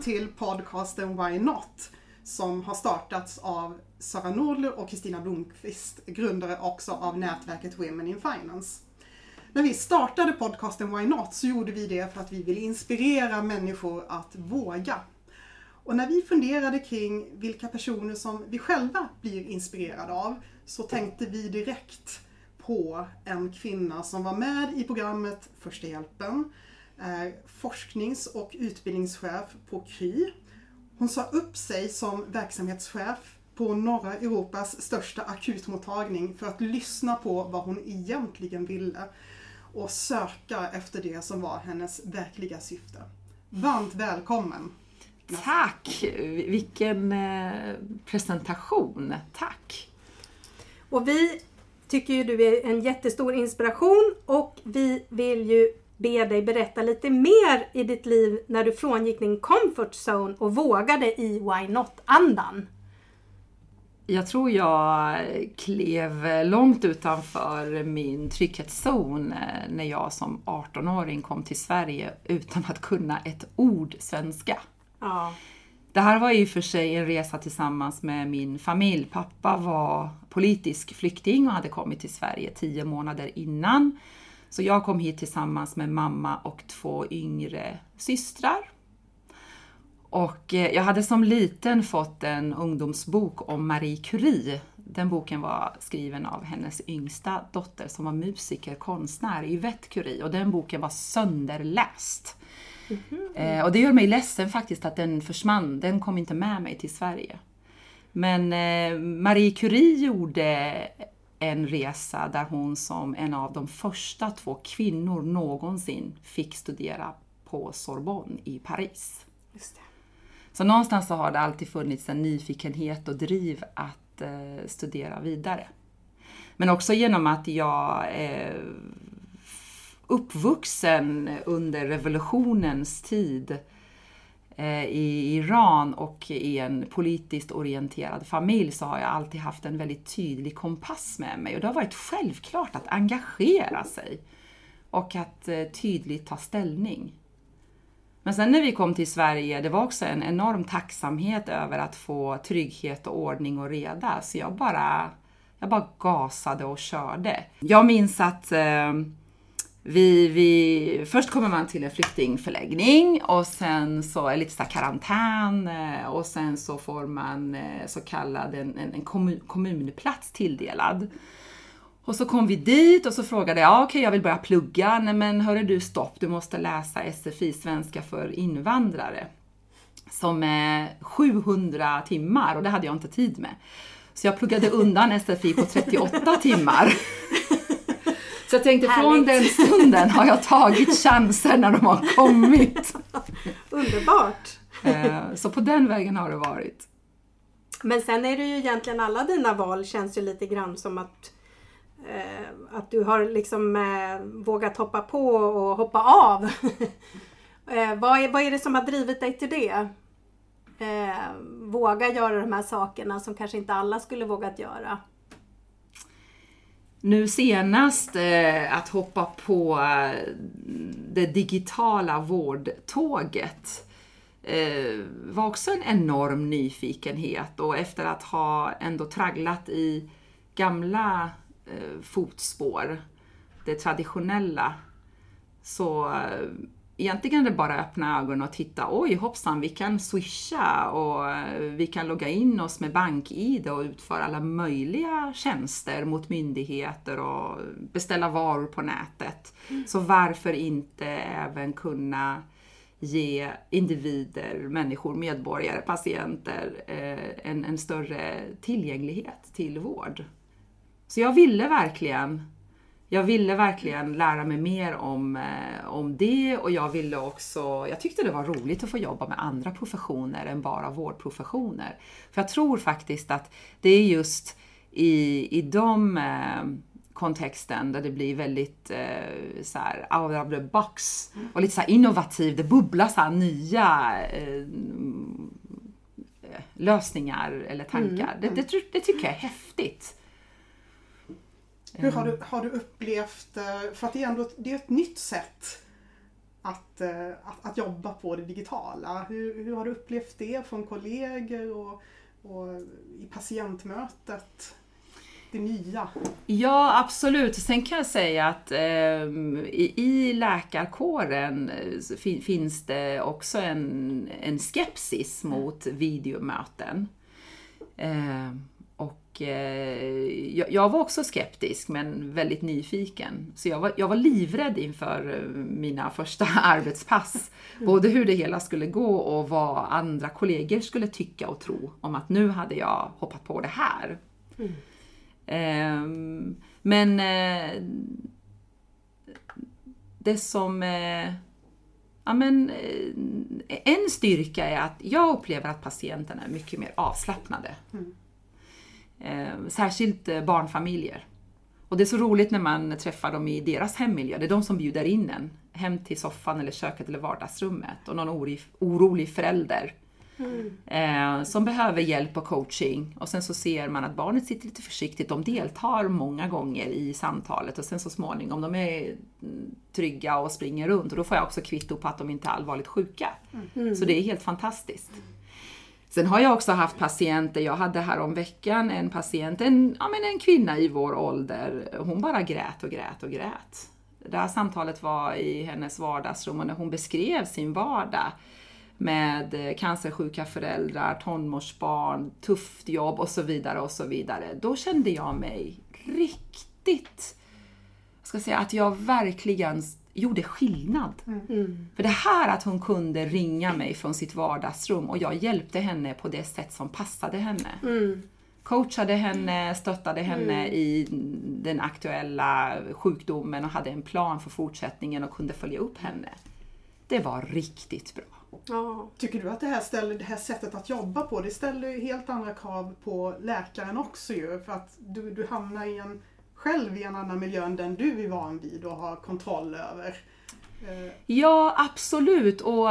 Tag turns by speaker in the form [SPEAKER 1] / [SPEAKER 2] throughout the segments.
[SPEAKER 1] välkommen till podcasten Why Not som har startats av Sara Nordler och Kristina Blomqvist, grundare också av nätverket Women in Finance. När vi startade podcasten Why Not så gjorde vi det för att vi ville inspirera människor att våga. Och när vi funderade kring vilka personer som vi själva blir inspirerade av så tänkte vi direkt på en kvinna som var med i programmet Första hjälpen, är forsknings och utbildningschef på Kry. Hon sa upp sig som verksamhetschef på norra Europas största akutmottagning för att lyssna på vad hon egentligen ville och söka efter det som var hennes verkliga syfte. Varmt välkommen!
[SPEAKER 2] Tack! Vilken eh, presentation. Tack!
[SPEAKER 3] Och vi tycker ju du är en jättestor inspiration och vi vill ju be dig berätta lite mer i ditt liv när du frångick din comfort zone och vågade i Why Not-andan.
[SPEAKER 2] Jag tror jag klev långt utanför min trygghetszon eh, när jag som 18-åring kom till Sverige utan att kunna ett ord svenska.
[SPEAKER 3] Ja.
[SPEAKER 2] Det här var ju för sig en resa tillsammans med min familj. Pappa var politisk flykting och hade kommit till Sverige tio månader innan. Så jag kom hit tillsammans med mamma och två yngre systrar. Och eh, jag hade som liten fått en ungdomsbok om Marie Curie. Den boken var skriven av hennes yngsta dotter som var musiker, konstnär, Yvette Curie. Och den boken var sönderläst. Eh, och det gör mig ledsen faktiskt att den försvann. Den kom inte med mig till Sverige. Men eh, Marie Curie gjorde en resa där hon som en av de första två kvinnor någonsin fick studera på Sorbonne i Paris. Så någonstans så har det alltid funnits en nyfikenhet och driv att eh, studera vidare. Men också genom att jag är uppvuxen under revolutionens tid eh, Eh, i Iran och i en politiskt orienterad familj så har jag alltid haft en väldigt tydlig kompass med mig och det har varit självklart att engagera sig och att eh, tydligt ta ställning. Men sen när vi kom till Sverige, det var också en enorm tacksamhet över att få trygghet och ordning och reda. Så jag bara, jag bara gasade och körde. Jag minns att eh, vi, vi, först kommer man till en flyktingförläggning och sen så är lite så karantän eh, och sen så får man eh, så kallad en, en, en kommun, kommunplats tilldelad. Och så kom vi dit och så frågade jag, okej okay, jag vill börja plugga. Nej men hörru du stopp, du måste läsa SFI, svenska för invandrare. Som är 700 timmar och det hade jag inte tid med. Så jag pluggade undan SFI på 38 timmar. Så jag tänkte
[SPEAKER 3] Härligt.
[SPEAKER 2] från den stunden har jag tagit chanser när de har kommit.
[SPEAKER 3] Underbart!
[SPEAKER 2] Eh, Så på den vägen har det varit.
[SPEAKER 3] Men sen är det ju egentligen alla dina val känns ju lite grann som att eh, att du har liksom eh, vågat hoppa på och hoppa av. eh, vad, är, vad är det som har drivit dig till det? Eh, våga göra de här sakerna som kanske inte alla skulle vågat göra.
[SPEAKER 2] Nu senast eh, att hoppa på eh, det digitala vårdtåget eh, var också en enorm nyfikenhet. Och efter att ha ändå tragglat i gamla eh, fotspår, det traditionella, så eh, egentligen är det bara att öppna ögonen och titta, oj hoppsan, vi kan swisha och eh, vi kan logga in oss med bank-id och utföra alla möjliga tjänster mot myndigheter och beställa varor på nätet. Så varför inte även kunna ge individer, människor, medborgare, patienter eh, en, en större tillgänglighet till vård. Så jag ville verkligen jag ville verkligen lära mig mer om, eh, om det och jag ville också, jag tyckte det var roligt att få jobba med andra professioner än bara vårdprofessioner. För jag tror faktiskt att det är just i, i de eh, kontexten där det blir väldigt eh, så här, out of the box och lite så innovativ, det bubblar så nya eh, lösningar eller tankar. Det, det, det tycker jag är häftigt.
[SPEAKER 1] Hur har du, har du upplevt, eh, för att det är ändå det är ett nytt sätt att, eh, att, att jobba på det digitala. Hur, hur har du upplevt det från kollegor och, och i patientmötet? Det nya.
[SPEAKER 2] Ja, absolut. Sen kan jag säga att eh, i, i läkarkåren eh, fin, finns det också en, en skepsis mot videomöten. Eh, jag, jag, var också skeptisk men väldigt nyfiken. Så jag var, jag var livrädd inför eh, mina första arbetspass. Både hur det hela skulle gå och vad andra kollegor skulle tycka och tro om att nu hade jag hoppat på det här. Mm. Ehm, men eh, det som... Eh, ja, men, eh, en styrka är att jag upplever att patienterna är mycket mer avslappnade. Mm. Ehm, särskilt barnfamiljer. Och det är så roligt när man träffar dem i deras hemmiljö. Det är de som bjuder in en hem till soffan eller köket eller vardagsrummet. Och någon orolig förälder Mm. Eh, som behöver hjälp och coaching. Och sen så ser man att barnet sitter lite försiktigt. De deltar många gånger i samtalet och sen så småningom, de är trygga och springer runt. Och då får jag också kvitto på att de inte är allvarligt sjuka. Mm. Så det är helt fantastiskt. Sen har jag också haft patienter, jag hade här om veckan en patient, en, ja, men en kvinna i vår ålder, hon bara grät och grät och grät. Det här samtalet var i hennes vardagsrum och när hon beskrev sin vardag med eh, cancersjuka föräldrar, tonårsbarn, tufft jobb och så vidare och så vidare. Då kände jag mig riktigt, jag ska säga, att jag verkligen gjorde skillnad. Mm. För det här att hon kunde ringa mig från sitt vardagsrum och jag hjälpte henne på det sätt som passade henne. Mm. Coachade henne, stöttade henne mm. i den aktuella sjukdomen och hade en plan för fortsättningen och kunde följa upp henne. Det var riktigt bra.
[SPEAKER 1] Ja. Tycker du att det här, ställer, det här sättet att jobba på, det ställer ju helt andra krav på läkaren också ju. För att du, du hamnar i en, själv i en annan miljö än den du är van vid och har kontroll över.
[SPEAKER 2] Eh. Ja, absolut. Och,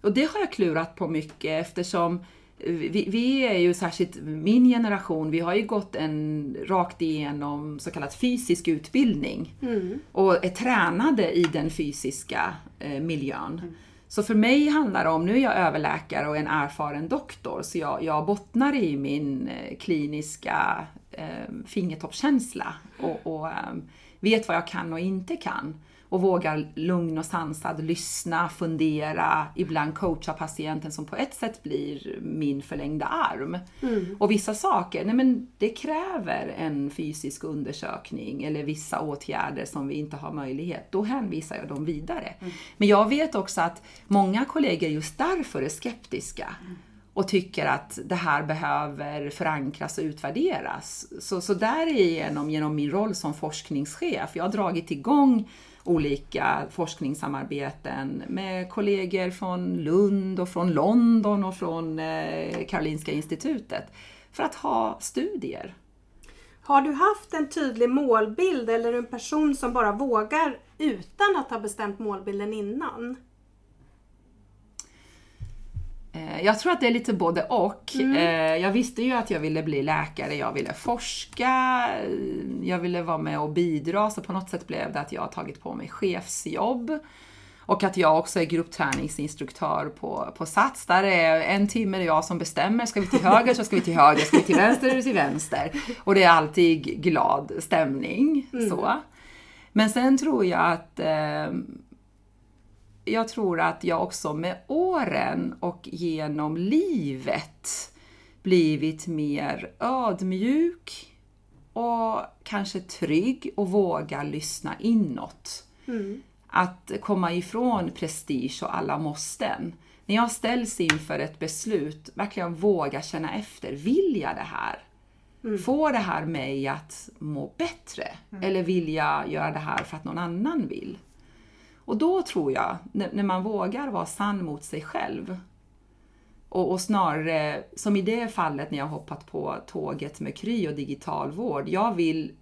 [SPEAKER 2] och det har jag klurat på mycket eftersom vi, vi, är ju särskilt min generation, vi har ju gått en rakt igenom så kallad fysisk utbildning mm. och är tränade i den fysiska eh, miljön. Mm. Så för mig handlar det om, nu är jag överläkare och en erfaren doktor, så jag, jag bottnar i min eh, kliniska eh, fingertoppskänsla och, och eh, vet vad jag kan och inte kan och vågar lugn och sansad lyssna, fundera, ibland coacha patienten som på ett sätt blir min förlängda arm. Mm. Och vissa saker, nej men det kräver en fysisk undersökning eller vissa åtgärder som vi inte har möjlighet. Då hänvisar jag dem vidare. Mm. Men jag vet också att många kollegor just därför är skeptiska. Mm och tycker att det här behöver förankras och utvärderas. Så, så därigenom, genom min roll som forskningschef, jag har dragit igång olika forskningssamarbeten med kollegor från Lund och från London och från eh, Karolinska institutet för att ha studier.
[SPEAKER 3] Har du haft en tydlig målbild eller en person som bara vågar utan att ha bestämt målbilden innan?
[SPEAKER 2] Eh, jag tror att det är lite både och. Mm. Eh, jag visste ju att jag ville bli läkare, jag ville forska, jag ville vara med och bidra, så på något sätt blev det att jag har tagit på mig chefsjobb. Och att jag också är gruppträningsinstruktör på, på Sats. Där är en timme det jag som bestämmer. Ska vi till höger så ska vi till höger, ska vi till vänster eller till vänster. Och det är alltid glad stämning. Mm. så. Men sen tror jag att eh, jag tror att jag också med åren och genom livet blivit mer ödmjuk och kanske trygg och vågar lyssna inåt. Mm. Att komma ifrån prestige och alla måsten. När jag ställs inför ett beslut, verkligen våga känna efter. Vill jag det här? Mm. Får det här mig att må bättre? Mm. Eller vill jag göra det här för att någon annan vill? Och då tror jag, när, man vågar vara sann mot sig själv, och, och, snarare, som i det fallet när jag hoppat på tåget med Kry och digitalvård, jag vill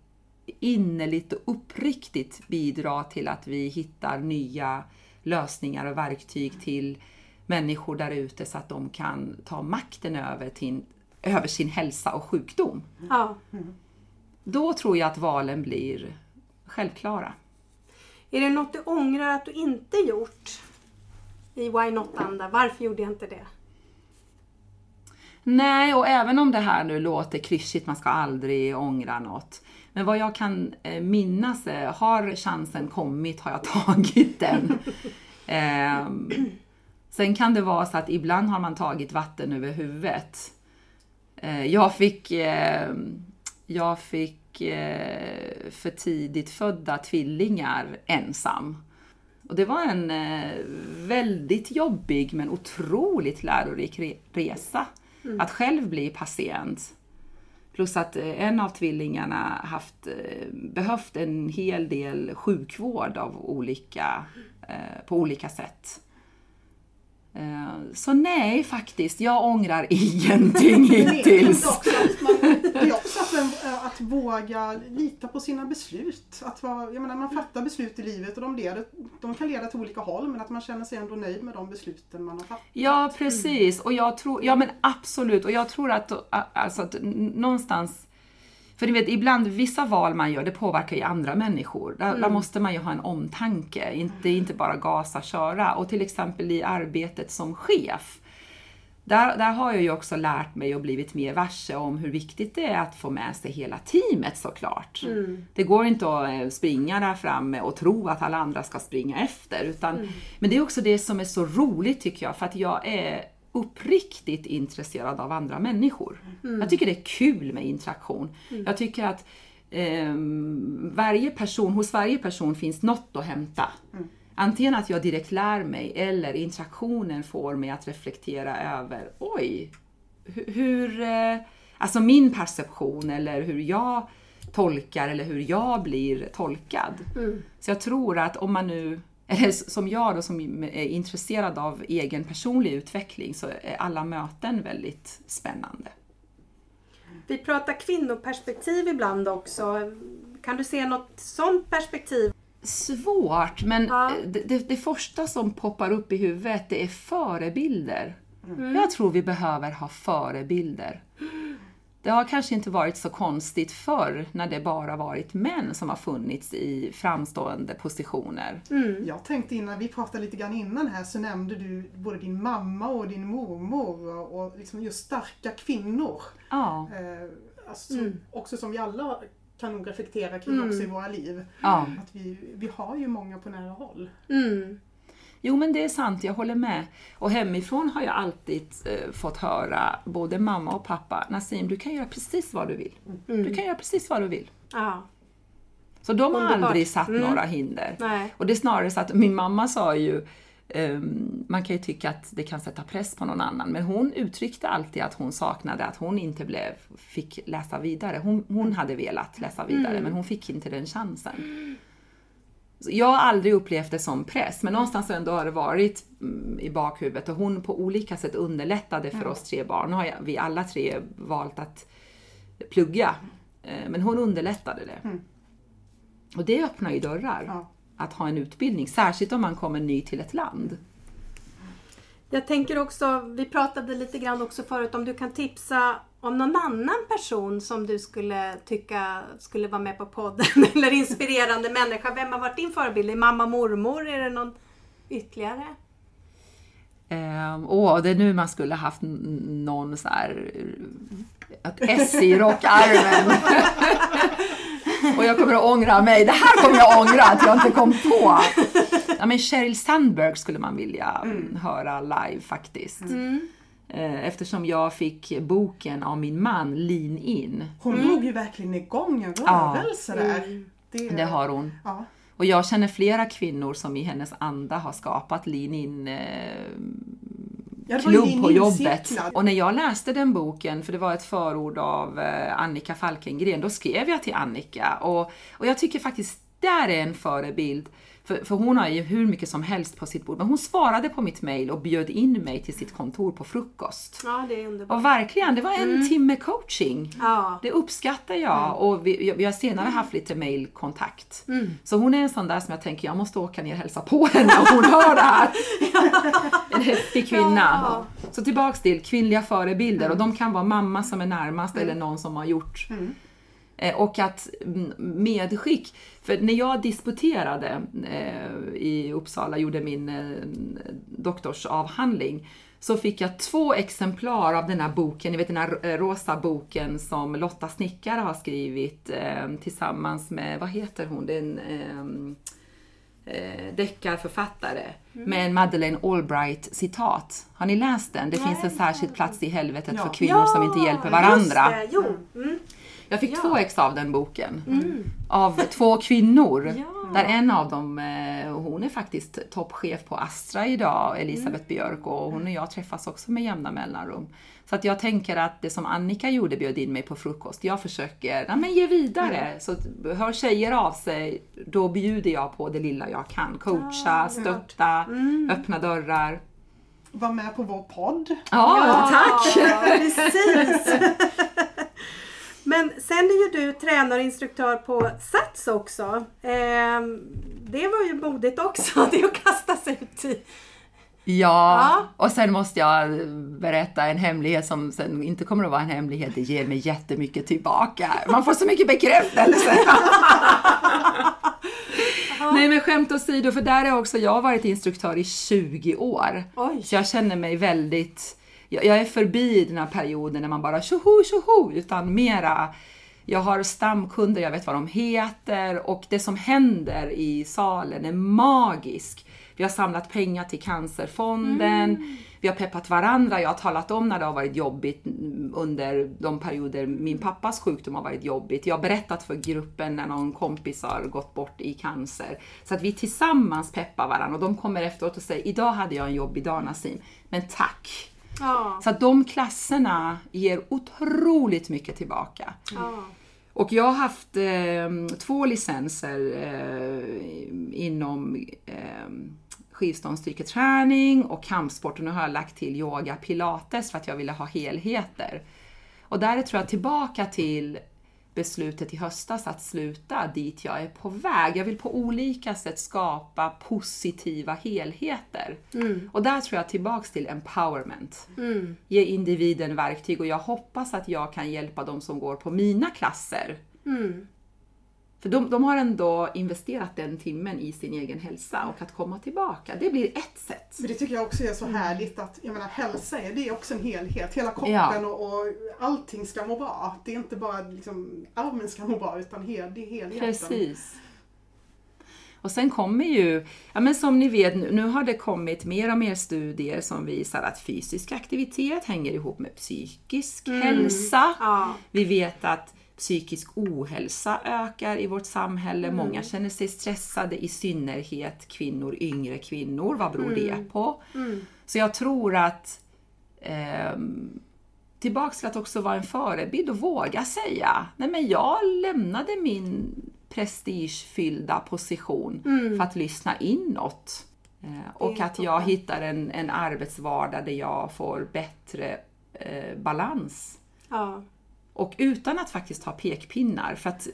[SPEAKER 2] innerligt och uppriktigt bidra till att vi hittar nya lösningar och verktyg till människor där ute så att de kan ta makten över, till, över sin hälsa och sjukdom. Ja. Då tror jag att valen blir självklara.
[SPEAKER 3] Är det något du ångrar att du inte gjort i Why Not-anda? Varför gjorde jag inte det?
[SPEAKER 2] Nej, och även om det här nu låter klyschigt, man ska aldrig ångra något. Men vad jag kan eh, minnas är, har chansen kommit har jag tagit den. eh, sen kan det vara så att ibland har man tagit vatten över huvudet. Eh, jag fick, eh, jag fick eh, för tidigt födda tvillingar ensam. Och det var en eh, väldigt jobbig men otroligt lärorik re resa. Mm. Att själv bli patient. Plus att eh, en av tvillingarna haft, eh, behövt en hel del sjukvård av olika, på olika sätt. Så nej, faktiskt, jag ångrar ingenting hittills.
[SPEAKER 1] Det är också att, att våga lita på sina beslut. Att vara, jag menar, man fattar beslut i livet och de, leder, de kan leda till olika håll men att man känner sig ändå nöjd med de besluten man har fattat.
[SPEAKER 2] Ja, precis. Och jag tror, ja men absolut. Och jag tror att, alltså, att någonstans för ni vet, ibland vissa val man gör, det påverkar ju andra människor. Där, mm. där, måste man ju ha en omtanke, inte, inte bara gasa, köra. Och till exempel i arbetet som chef, där, där har jag ju också lärt mig och blivit mer varse om hur viktigt det är att få med sig hela teamet såklart. Mm. Det går inte att eh, springa där framme och tro att alla andra ska springa efter. Utan, mm. Men det är också det som är så roligt tycker jag, för att jag är uppriktigt intresserad av andra människor. Mm. Jag tycker det är kul med interaktion. Mm. Jag tycker att eh, varje person, hos varje person finns något att hämta. Mm. Antingen att jag direkt lär mig eller interaktionen får mig att reflektera över, oj, hur, eh, alltså min perception eller hur jag tolkar eller hur jag blir tolkad. Mm. Så jag tror att om man nu eller som jag då som är intresserad av egen personlig utveckling så är alla möten väldigt spännande.
[SPEAKER 3] Vi pratar kvinnoperspektiv ibland också. Kan du se något sådant perspektiv?
[SPEAKER 2] Svårt, men ja. det, det, första som poppar upp i huvudet det är förebilder. Mm. Jag tror vi behöver ha förebilder. Det har kanske inte varit så konstigt förr när det bara varit män som har funnits i framstående positioner.
[SPEAKER 1] Mm. Jag tänkte innan, vi pratade lite grann innan här, så nämnde du både din mamma och din mormor och liksom just starka kvinnor. Ja. Eh, alltså, mm. Också som vi alla kan nog reflektera kring mm. också i våra liv. Ja. Att vi, vi har ju många på nära håll. Mm.
[SPEAKER 2] Jo men det är sant, jag håller med. Och hemifrån har jag alltid eh, fått höra, både mamma och pappa, Nassim du kan göra precis vad du vill. Mm. Du kan göra precis vad du vill. Ja. Så de har Underbart. aldrig satt mm. några hinder. Nej. Och det är snarare så att min mamma sa ju, um, man kan ju tycka att det kan sätta press på någon annan, men hon uttryckte alltid att hon saknade att hon inte blev, fick läsa vidare. Hon, hon hade velat läsa vidare, mm. men hon fick inte den chansen. Jag har aldrig upplevt det som press, men någonstans ändå har det varit mm, i bakhuvudet och hon på olika sätt underlättade för oss tre barn. Nu har vi alla tre valt att plugga, eh, men hon underlättade det. Mm. Och det öppnar ju dörrar, ja. att ha en utbildning, särskilt om man kommer ny till ett land.
[SPEAKER 3] Jag tänker också, vi pratade lite grann också förut om du kan tipsa om någon annan person som du skulle tycka skulle vara med på podden eller inspirerande människa. Vem har varit din förebild? Är mamma, mormor? Är det någon ytterligare?
[SPEAKER 2] Ehm, åh, det är nu man skulle haft någon så här ett S i rockarmen. Och jag kommer att ångra mig. Det här kommer jag att ångra att jag inte kom på. Ja, men Sheryl Sandberg skulle man vilja mm. höra live faktiskt. Mm. Eh, eftersom jag fick boken av min man Lean In.
[SPEAKER 1] Hon mm. drog ju verkligen igång en rörelse ja. där. Mm.
[SPEAKER 2] Det... det, har hon. Ja. Och jag känner flera kvinnor som i hennes anda har skapat Lean In eh, ja, klubb på jobbet. Och när jag läste den boken, för det var ett förord av eh, Annika Falkengren, då skrev jag till Annika. Och, och jag tycker faktiskt där är en förebild för, för hon har ju hur mycket som helst på sitt bord. Men hon svarade på mitt mail och bjöd in mig till sitt kontor på frukost.
[SPEAKER 3] Ja, det är underbart.
[SPEAKER 2] Och verkligen, det var en mm. timme coaching. Ja. Det uppskattar jag mm. och vi, vi har senare haft lite mailkontakt. Mm. Så hon är en sån där som jag tänker, jag måste åka ner och hälsa på henne om hon hör det här. en häftig kvinna. Ja. Så tillbaks till kvinnliga förebilder och mm. de kan vara mamma som är närmast eller mm. någon som har gjort Och att mm, medskick, för när jag disputerade eh, i Uppsala, gjorde min eh, doktorsavhandling, så fick jag två exemplar av den här boken, ni vet den här eh, rosa boken som Lotta Snickare har skrivit eh, tillsammans med, vad heter hon, det är en eh, eh, deckarförfattare med en Madeleine Albright citat. Har ni läst den? Det finns en särskild plats i helvetet
[SPEAKER 1] Ja.
[SPEAKER 2] för kvinnor som inte hjälper varandra.
[SPEAKER 3] Just det, jo. Mm.
[SPEAKER 2] Jag fick
[SPEAKER 3] Ja.
[SPEAKER 2] två ex av den boken. Av två kvinnor.
[SPEAKER 3] Ja.
[SPEAKER 2] Där en av dem, eh, hon är faktiskt toppchef på Astra idag, Elisabeth Björk, och hon och jag träffas också med jämna mellanrum. Så att jag tänker att det som Annika gjorde, bjöd in mig på frukost, jag försöker ja, men ge vidare. Så att, hör tjejer av sig, då bjuder jag på det lilla jag kan. Coacha, stötta, öppna dörrar.
[SPEAKER 1] Var med på vår podd.
[SPEAKER 2] Ja, tack!
[SPEAKER 3] Ja, precis. Men sen är ju du tränare och instruktör på Sats också. Ehm, det var ju modigt också, det att kasta sig ut i.
[SPEAKER 2] Ja,
[SPEAKER 3] Ja.
[SPEAKER 2] och sen måste jag berätta en hemlighet som sen inte kommer att vara en hemlighet. Det ger mig jättemycket tillbaka. Man får så mycket bekräftelse. Nej men skämt åsido, för där är också jag har varit instruktör i 20 år.
[SPEAKER 3] Oj.
[SPEAKER 2] Så jag känner mig väldigt, jag, jag är förbi den här perioden när man bara tjoho tjoho, utan mera jag har stamkunder, jag vet vad de heter och det som händer i salen är magisk. Vi har samlat pengar till Cancerfonden, vi har peppat varandra, jag har talat om när det har varit jobbigt under de perioder min pappas sjukdom har varit jobbigt. Jag har berättat för gruppen när någon kompis har gått bort i cancer. Så att vi tillsammans peppar varandra och de kommer efteråt och säger idag hade jag en jobbig dag Nassim, men tack.
[SPEAKER 3] Ja.
[SPEAKER 2] Så att de klasserna ger otroligt mycket tillbaka.
[SPEAKER 3] ja.
[SPEAKER 2] Och jag har haft eh, två licenser eh, inom eh, skivstångsstyrketräning och kampsport och nu har jag lagt till yoga pilates för att jag ville ha helheter. Och där tror jag tillbaka till beslutet i höstas att sluta dit jag är på väg. Jag vill på olika sätt skapa positiva helheter. Och där tror jag tillbaks till empowerment. Ge individen verktyg och jag hoppas att jag kan hjälpa de som går på mina klasser. För de, de har ändå investerat den timmen i sin egen hälsa och att komma tillbaka, det blir ett sätt.
[SPEAKER 1] Men det tycker jag också är så härligt att, jag menar hälsa är, det är också en helhet. Hela kroppen
[SPEAKER 2] Ja.
[SPEAKER 1] och, och allting ska må bra. Det är inte bara liksom, armen ska må bra utan hel, det är helheten.
[SPEAKER 2] Precis. Och sen kommer ju, ja men som ni vet, nu, nu har det kommit mer och mer studier som visar att fysisk aktivitet hänger ihop med psykisk hälsa.
[SPEAKER 3] Ja.
[SPEAKER 2] Vi vet att psykisk ohälsa ökar i vårt samhälle. Många känner sig stressade, i synnerhet kvinnor, yngre kvinnor. Vad beror det på? Så jag tror att ehm, tillbaks till att också vara en förebild och våga säga, nej men jag lämnade min prestigefyllda position för att lyssna inåt. Eh, och att jag hittar en, en arbetsvardag där jag får bättre eh, balans.
[SPEAKER 3] Ja.
[SPEAKER 2] Och utan att faktiskt ha pekpinnar, för att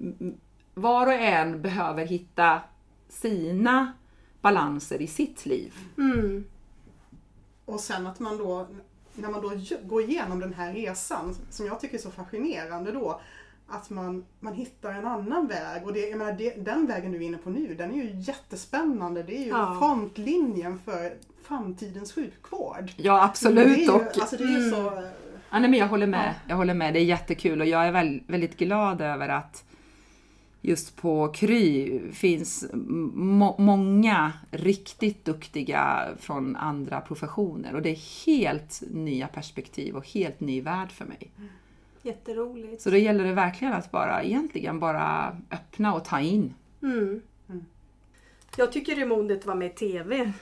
[SPEAKER 2] mm, var och en behöver hitta sina balanser i sitt liv.
[SPEAKER 3] Mm.
[SPEAKER 1] Och sen att man då, när man då går igenom den här resan, som jag tycker är så fascinerande då, att man, man hittar en annan väg. Och det, jag menar, det, den vägen du är inne på nu, den är ju jättespännande. Det är ju
[SPEAKER 3] Ja.
[SPEAKER 1] frontlinjen för framtidens sjukvård.
[SPEAKER 2] Ja,
[SPEAKER 1] Det är
[SPEAKER 2] absolut.
[SPEAKER 1] ju,
[SPEAKER 2] och,
[SPEAKER 1] alltså det är ju så...
[SPEAKER 2] ja, nej, men jag håller med. Jag håller med. Det är jättekul och jag är väl, väldigt glad över att just på Kry finns må- många riktigt duktiga från andra professioner och det är helt nya perspektiv och helt ny värld för mig.
[SPEAKER 3] Jätteroligt.
[SPEAKER 2] Så då gäller det verkligen att bara egentligen bara öppna och ta in.
[SPEAKER 3] Mm. Jag tycker det är modigt att vara med i TV.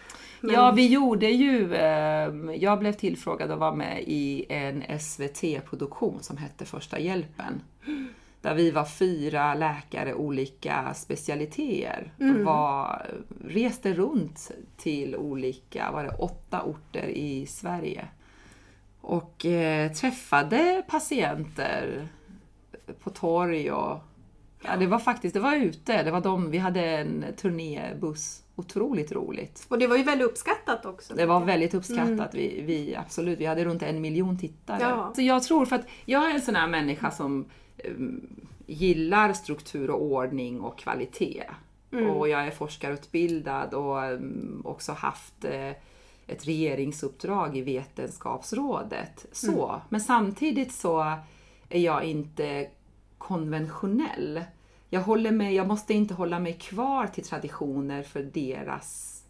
[SPEAKER 3] Men-
[SPEAKER 2] Ja, vi gjorde ju, eh, jag blev tillfrågad att vara med i en SVT-produktion som hette Första hjälpen. Där vi var fyra läkare, olika specialiteter. Och var, reste runt till olika, var det åtta orter i Sverige. Och eh, träffade patienter på torg och Ja, det var faktiskt, det var ute. Det var de, vi hade en turnébuss. Otroligt roligt.
[SPEAKER 3] Och det var ju väldigt uppskattat också.
[SPEAKER 2] Det var väldigt uppskattat. Vi, vi, absolut, vi hade runt en miljon tittare.
[SPEAKER 3] Ja.
[SPEAKER 2] Så jag tror, för att jag är en sån här människa som um, gillar struktur och ordning och kvalitet. Och jag är forskarutbildad och um, också haft eh, ett regeringsuppdrag i Vetenskapsrådet. Så. Men samtidigt så är jag inte konventionell. Jag, håller mig, jag måste inte hålla mig kvar till traditioner för deras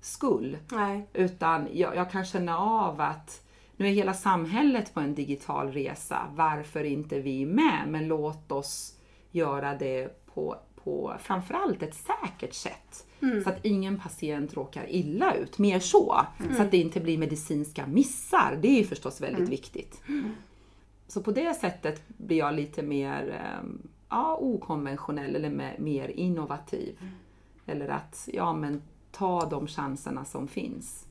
[SPEAKER 2] skull.
[SPEAKER 3] Nej.
[SPEAKER 2] Utan jag, jag kan känna av att nu är hela samhället på en digital resa. Varför inte vi med? Men låt oss göra det på, på framförallt ett säkert sätt. Så att ingen patient råkar illa ut. Mer så. Så att det inte blir medicinska missar. Det är ju förstås väldigt viktigt. Så på det sättet blir jag lite mer ehm, ja, okonventionell eller me- mer innovativ. Eller att ja, men, ta de chanserna som finns.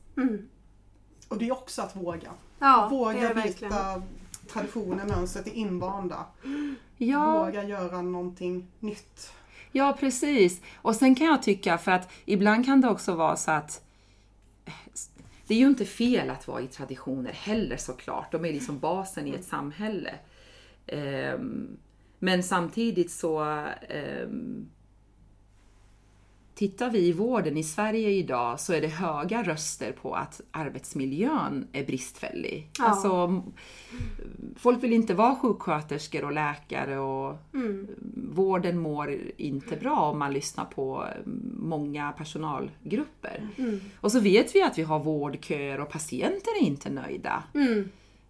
[SPEAKER 1] Och det är också att våga.
[SPEAKER 3] Ja, det
[SPEAKER 1] våga
[SPEAKER 3] det
[SPEAKER 1] byta traditioner, mönstret är invanda.
[SPEAKER 2] Ja,
[SPEAKER 1] Våga göra någonting nytt.
[SPEAKER 2] Ja, precis. Och sen kan jag tycka, för att ibland kan det också vara så att det är ju inte fel att vara i traditioner heller såklart. De är liksom basen i ett samhälle. Ehm, men samtidigt så ehm, Tittar vi i vården i Sverige idag så är det höga röster på att arbetsmiljön är bristfällig.
[SPEAKER 3] Ja.
[SPEAKER 2] Alltså, folk vill inte vara sjuksköterskor och läkare och vården mår inte bra om man lyssnar på många personalgrupper. Och så vet vi att vi har vårdköer och patienter är inte nöjda.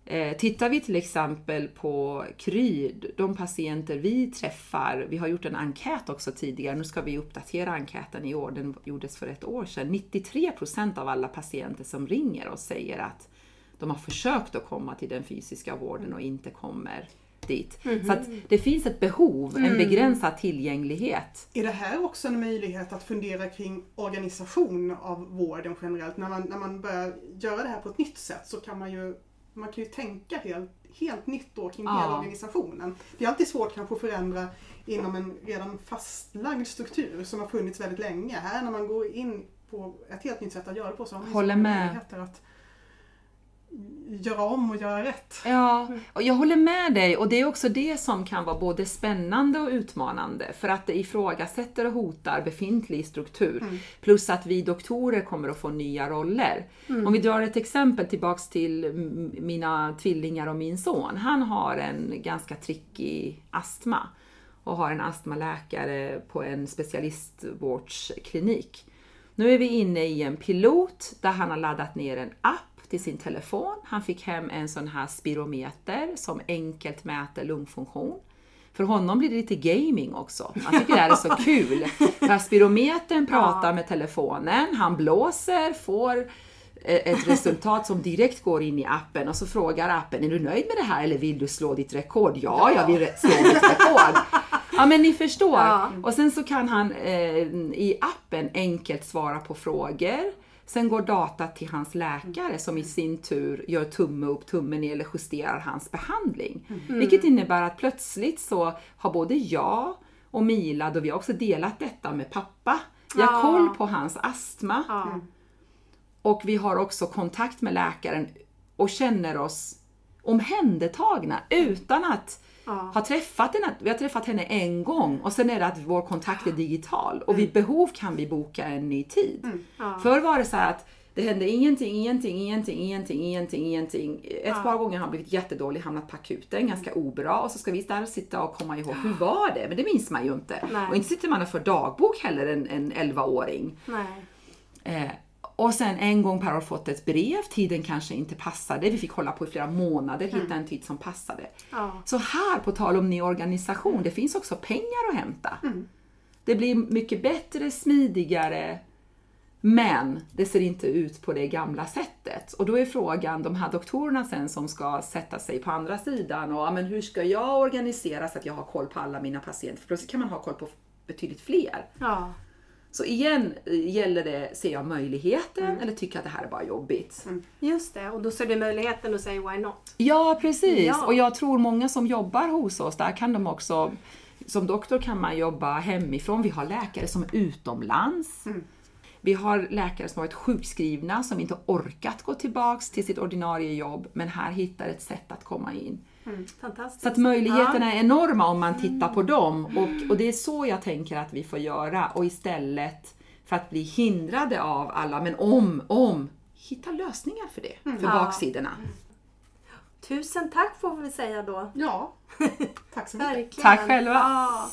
[SPEAKER 2] Eh, tittar vi till exempel på Kry, de patienter vi träffar, vi har gjort en enkät också tidigare, nu ska vi uppdatera enkäten i år, den gjordes för ett år sedan. 93% av alla patienter som ringer och säger att de har försökt att komma till den fysiska vården och inte kommer dit. Så att det finns ett behov, en begränsad tillgänglighet.
[SPEAKER 1] Är det här också en möjlighet att fundera kring organisation av vården generellt? När man, när man börjar göra det här på ett nytt sätt så kan man ju, man kan ju tänka helt, helt nytt då kring
[SPEAKER 2] Ja.
[SPEAKER 1] hela organisationen. Det är alltid svårt kanske att förändra inom en redan fastlagd struktur som har funnits väldigt länge. Här när man går in på ett helt nytt sätt att göra det på så har man ju
[SPEAKER 2] Håller med.
[SPEAKER 1] möjligheter att göra om och göra rätt.
[SPEAKER 2] Ja, och jag håller med dig och det är också det som kan vara både spännande och utmanande för att det ifrågasätter och hotar befintlig struktur. Plus att vi doktorer kommer att få nya roller. Om vi drar ett exempel tillbaks till mina tvillingar och min son. Han har en ganska tricky astma och har en astmaläkare på en specialistvårdsklinik. Nu är vi inne i en pilot där han har laddat ner en app till sin telefon. Han fick hem en sån här spirometer som enkelt mäter lungfunktion. För honom blir det lite gaming också. Han tycker det här är så kul. För spirometern pratar med telefonen, han blåser, får eh, ett resultat som direkt går in i appen och så frågar appen, är du nöjd med det här eller vill du slå ditt rekord? Ja, jag vill slå mitt rekord. Ja men ni förstår.
[SPEAKER 3] Ja.
[SPEAKER 2] Och sen så kan han eh, i appen enkelt svara på frågor. Sen går data till hans läkare som i sin tur gör tumme upp, tumme ner eller justerar hans behandling. Vilket innebär att plötsligt så har både jag och Milad, och vi har också delat detta med pappa. Vi har
[SPEAKER 3] Ja.
[SPEAKER 2] koll på hans astma
[SPEAKER 3] Ja.
[SPEAKER 2] och vi har också kontakt med läkaren och känner oss omhändertagna utan att
[SPEAKER 3] Ja.
[SPEAKER 2] ha träffat henne. Vi har träffat henne en gång och sen är det att vår kontakt är digital och vid behov kan vi boka en ny tid.
[SPEAKER 3] Ja.
[SPEAKER 2] Förr var det så att det hände ingenting, ingenting, ingenting, ingenting, ingenting, ingenting. Ett par gånger har han blivit jättedålig, hamnat på akuten, ganska obra och så ska vi där sitta och komma ihåg, hur var det? Men det minns man ju inte.
[SPEAKER 3] Nej.
[SPEAKER 2] Och inte sitter man och för dagbok heller, en, en 11-åring.
[SPEAKER 3] Nej.
[SPEAKER 2] Eh, och sen en gång per år fått ett brev, tiden kanske inte passade, vi fick hålla på i flera månader, hitta en tid som passade.
[SPEAKER 3] Ja.
[SPEAKER 2] Så här, på tal om ny organisation, det finns också pengar att hämta. Det blir mycket bättre, smidigare, men det ser inte ut på det gamla sättet. Och då är frågan, de här doktorerna sen som ska sätta sig på andra sidan och ja, men hur ska jag organisera så att jag har koll på alla mina patienter? För plötsligt kan man ha koll på betydligt fler.
[SPEAKER 3] Ja.
[SPEAKER 2] Så igen eh, gäller det, ser jag möjligheten eller tycker att det här är bara jobbigt?
[SPEAKER 3] Just det, och då ser du möjligheten och säger why not?
[SPEAKER 2] Ja, precis.
[SPEAKER 3] Ja.
[SPEAKER 2] Och jag tror många som jobbar hos oss, där kan de också, som doktor kan man jobba hemifrån. Vi har läkare som är utomlands. Vi har läkare som har varit sjukskrivna, som inte orkat gå tillbaks till sitt ordinarie jobb, men här hittar ett sätt att komma in.
[SPEAKER 3] Mm, fantastiskt.
[SPEAKER 2] Så att möjligheterna ja. är enorma om man tittar på mm. dem och, och det är så jag tänker att vi får göra och istället för att bli hindrade av alla, men om, om, hitta lösningar för det, mm. för
[SPEAKER 3] ja.
[SPEAKER 2] baksidorna.
[SPEAKER 3] Tusen tack får vi säga då.
[SPEAKER 1] Ja, tack så mycket.
[SPEAKER 2] tack själva.
[SPEAKER 3] Ja.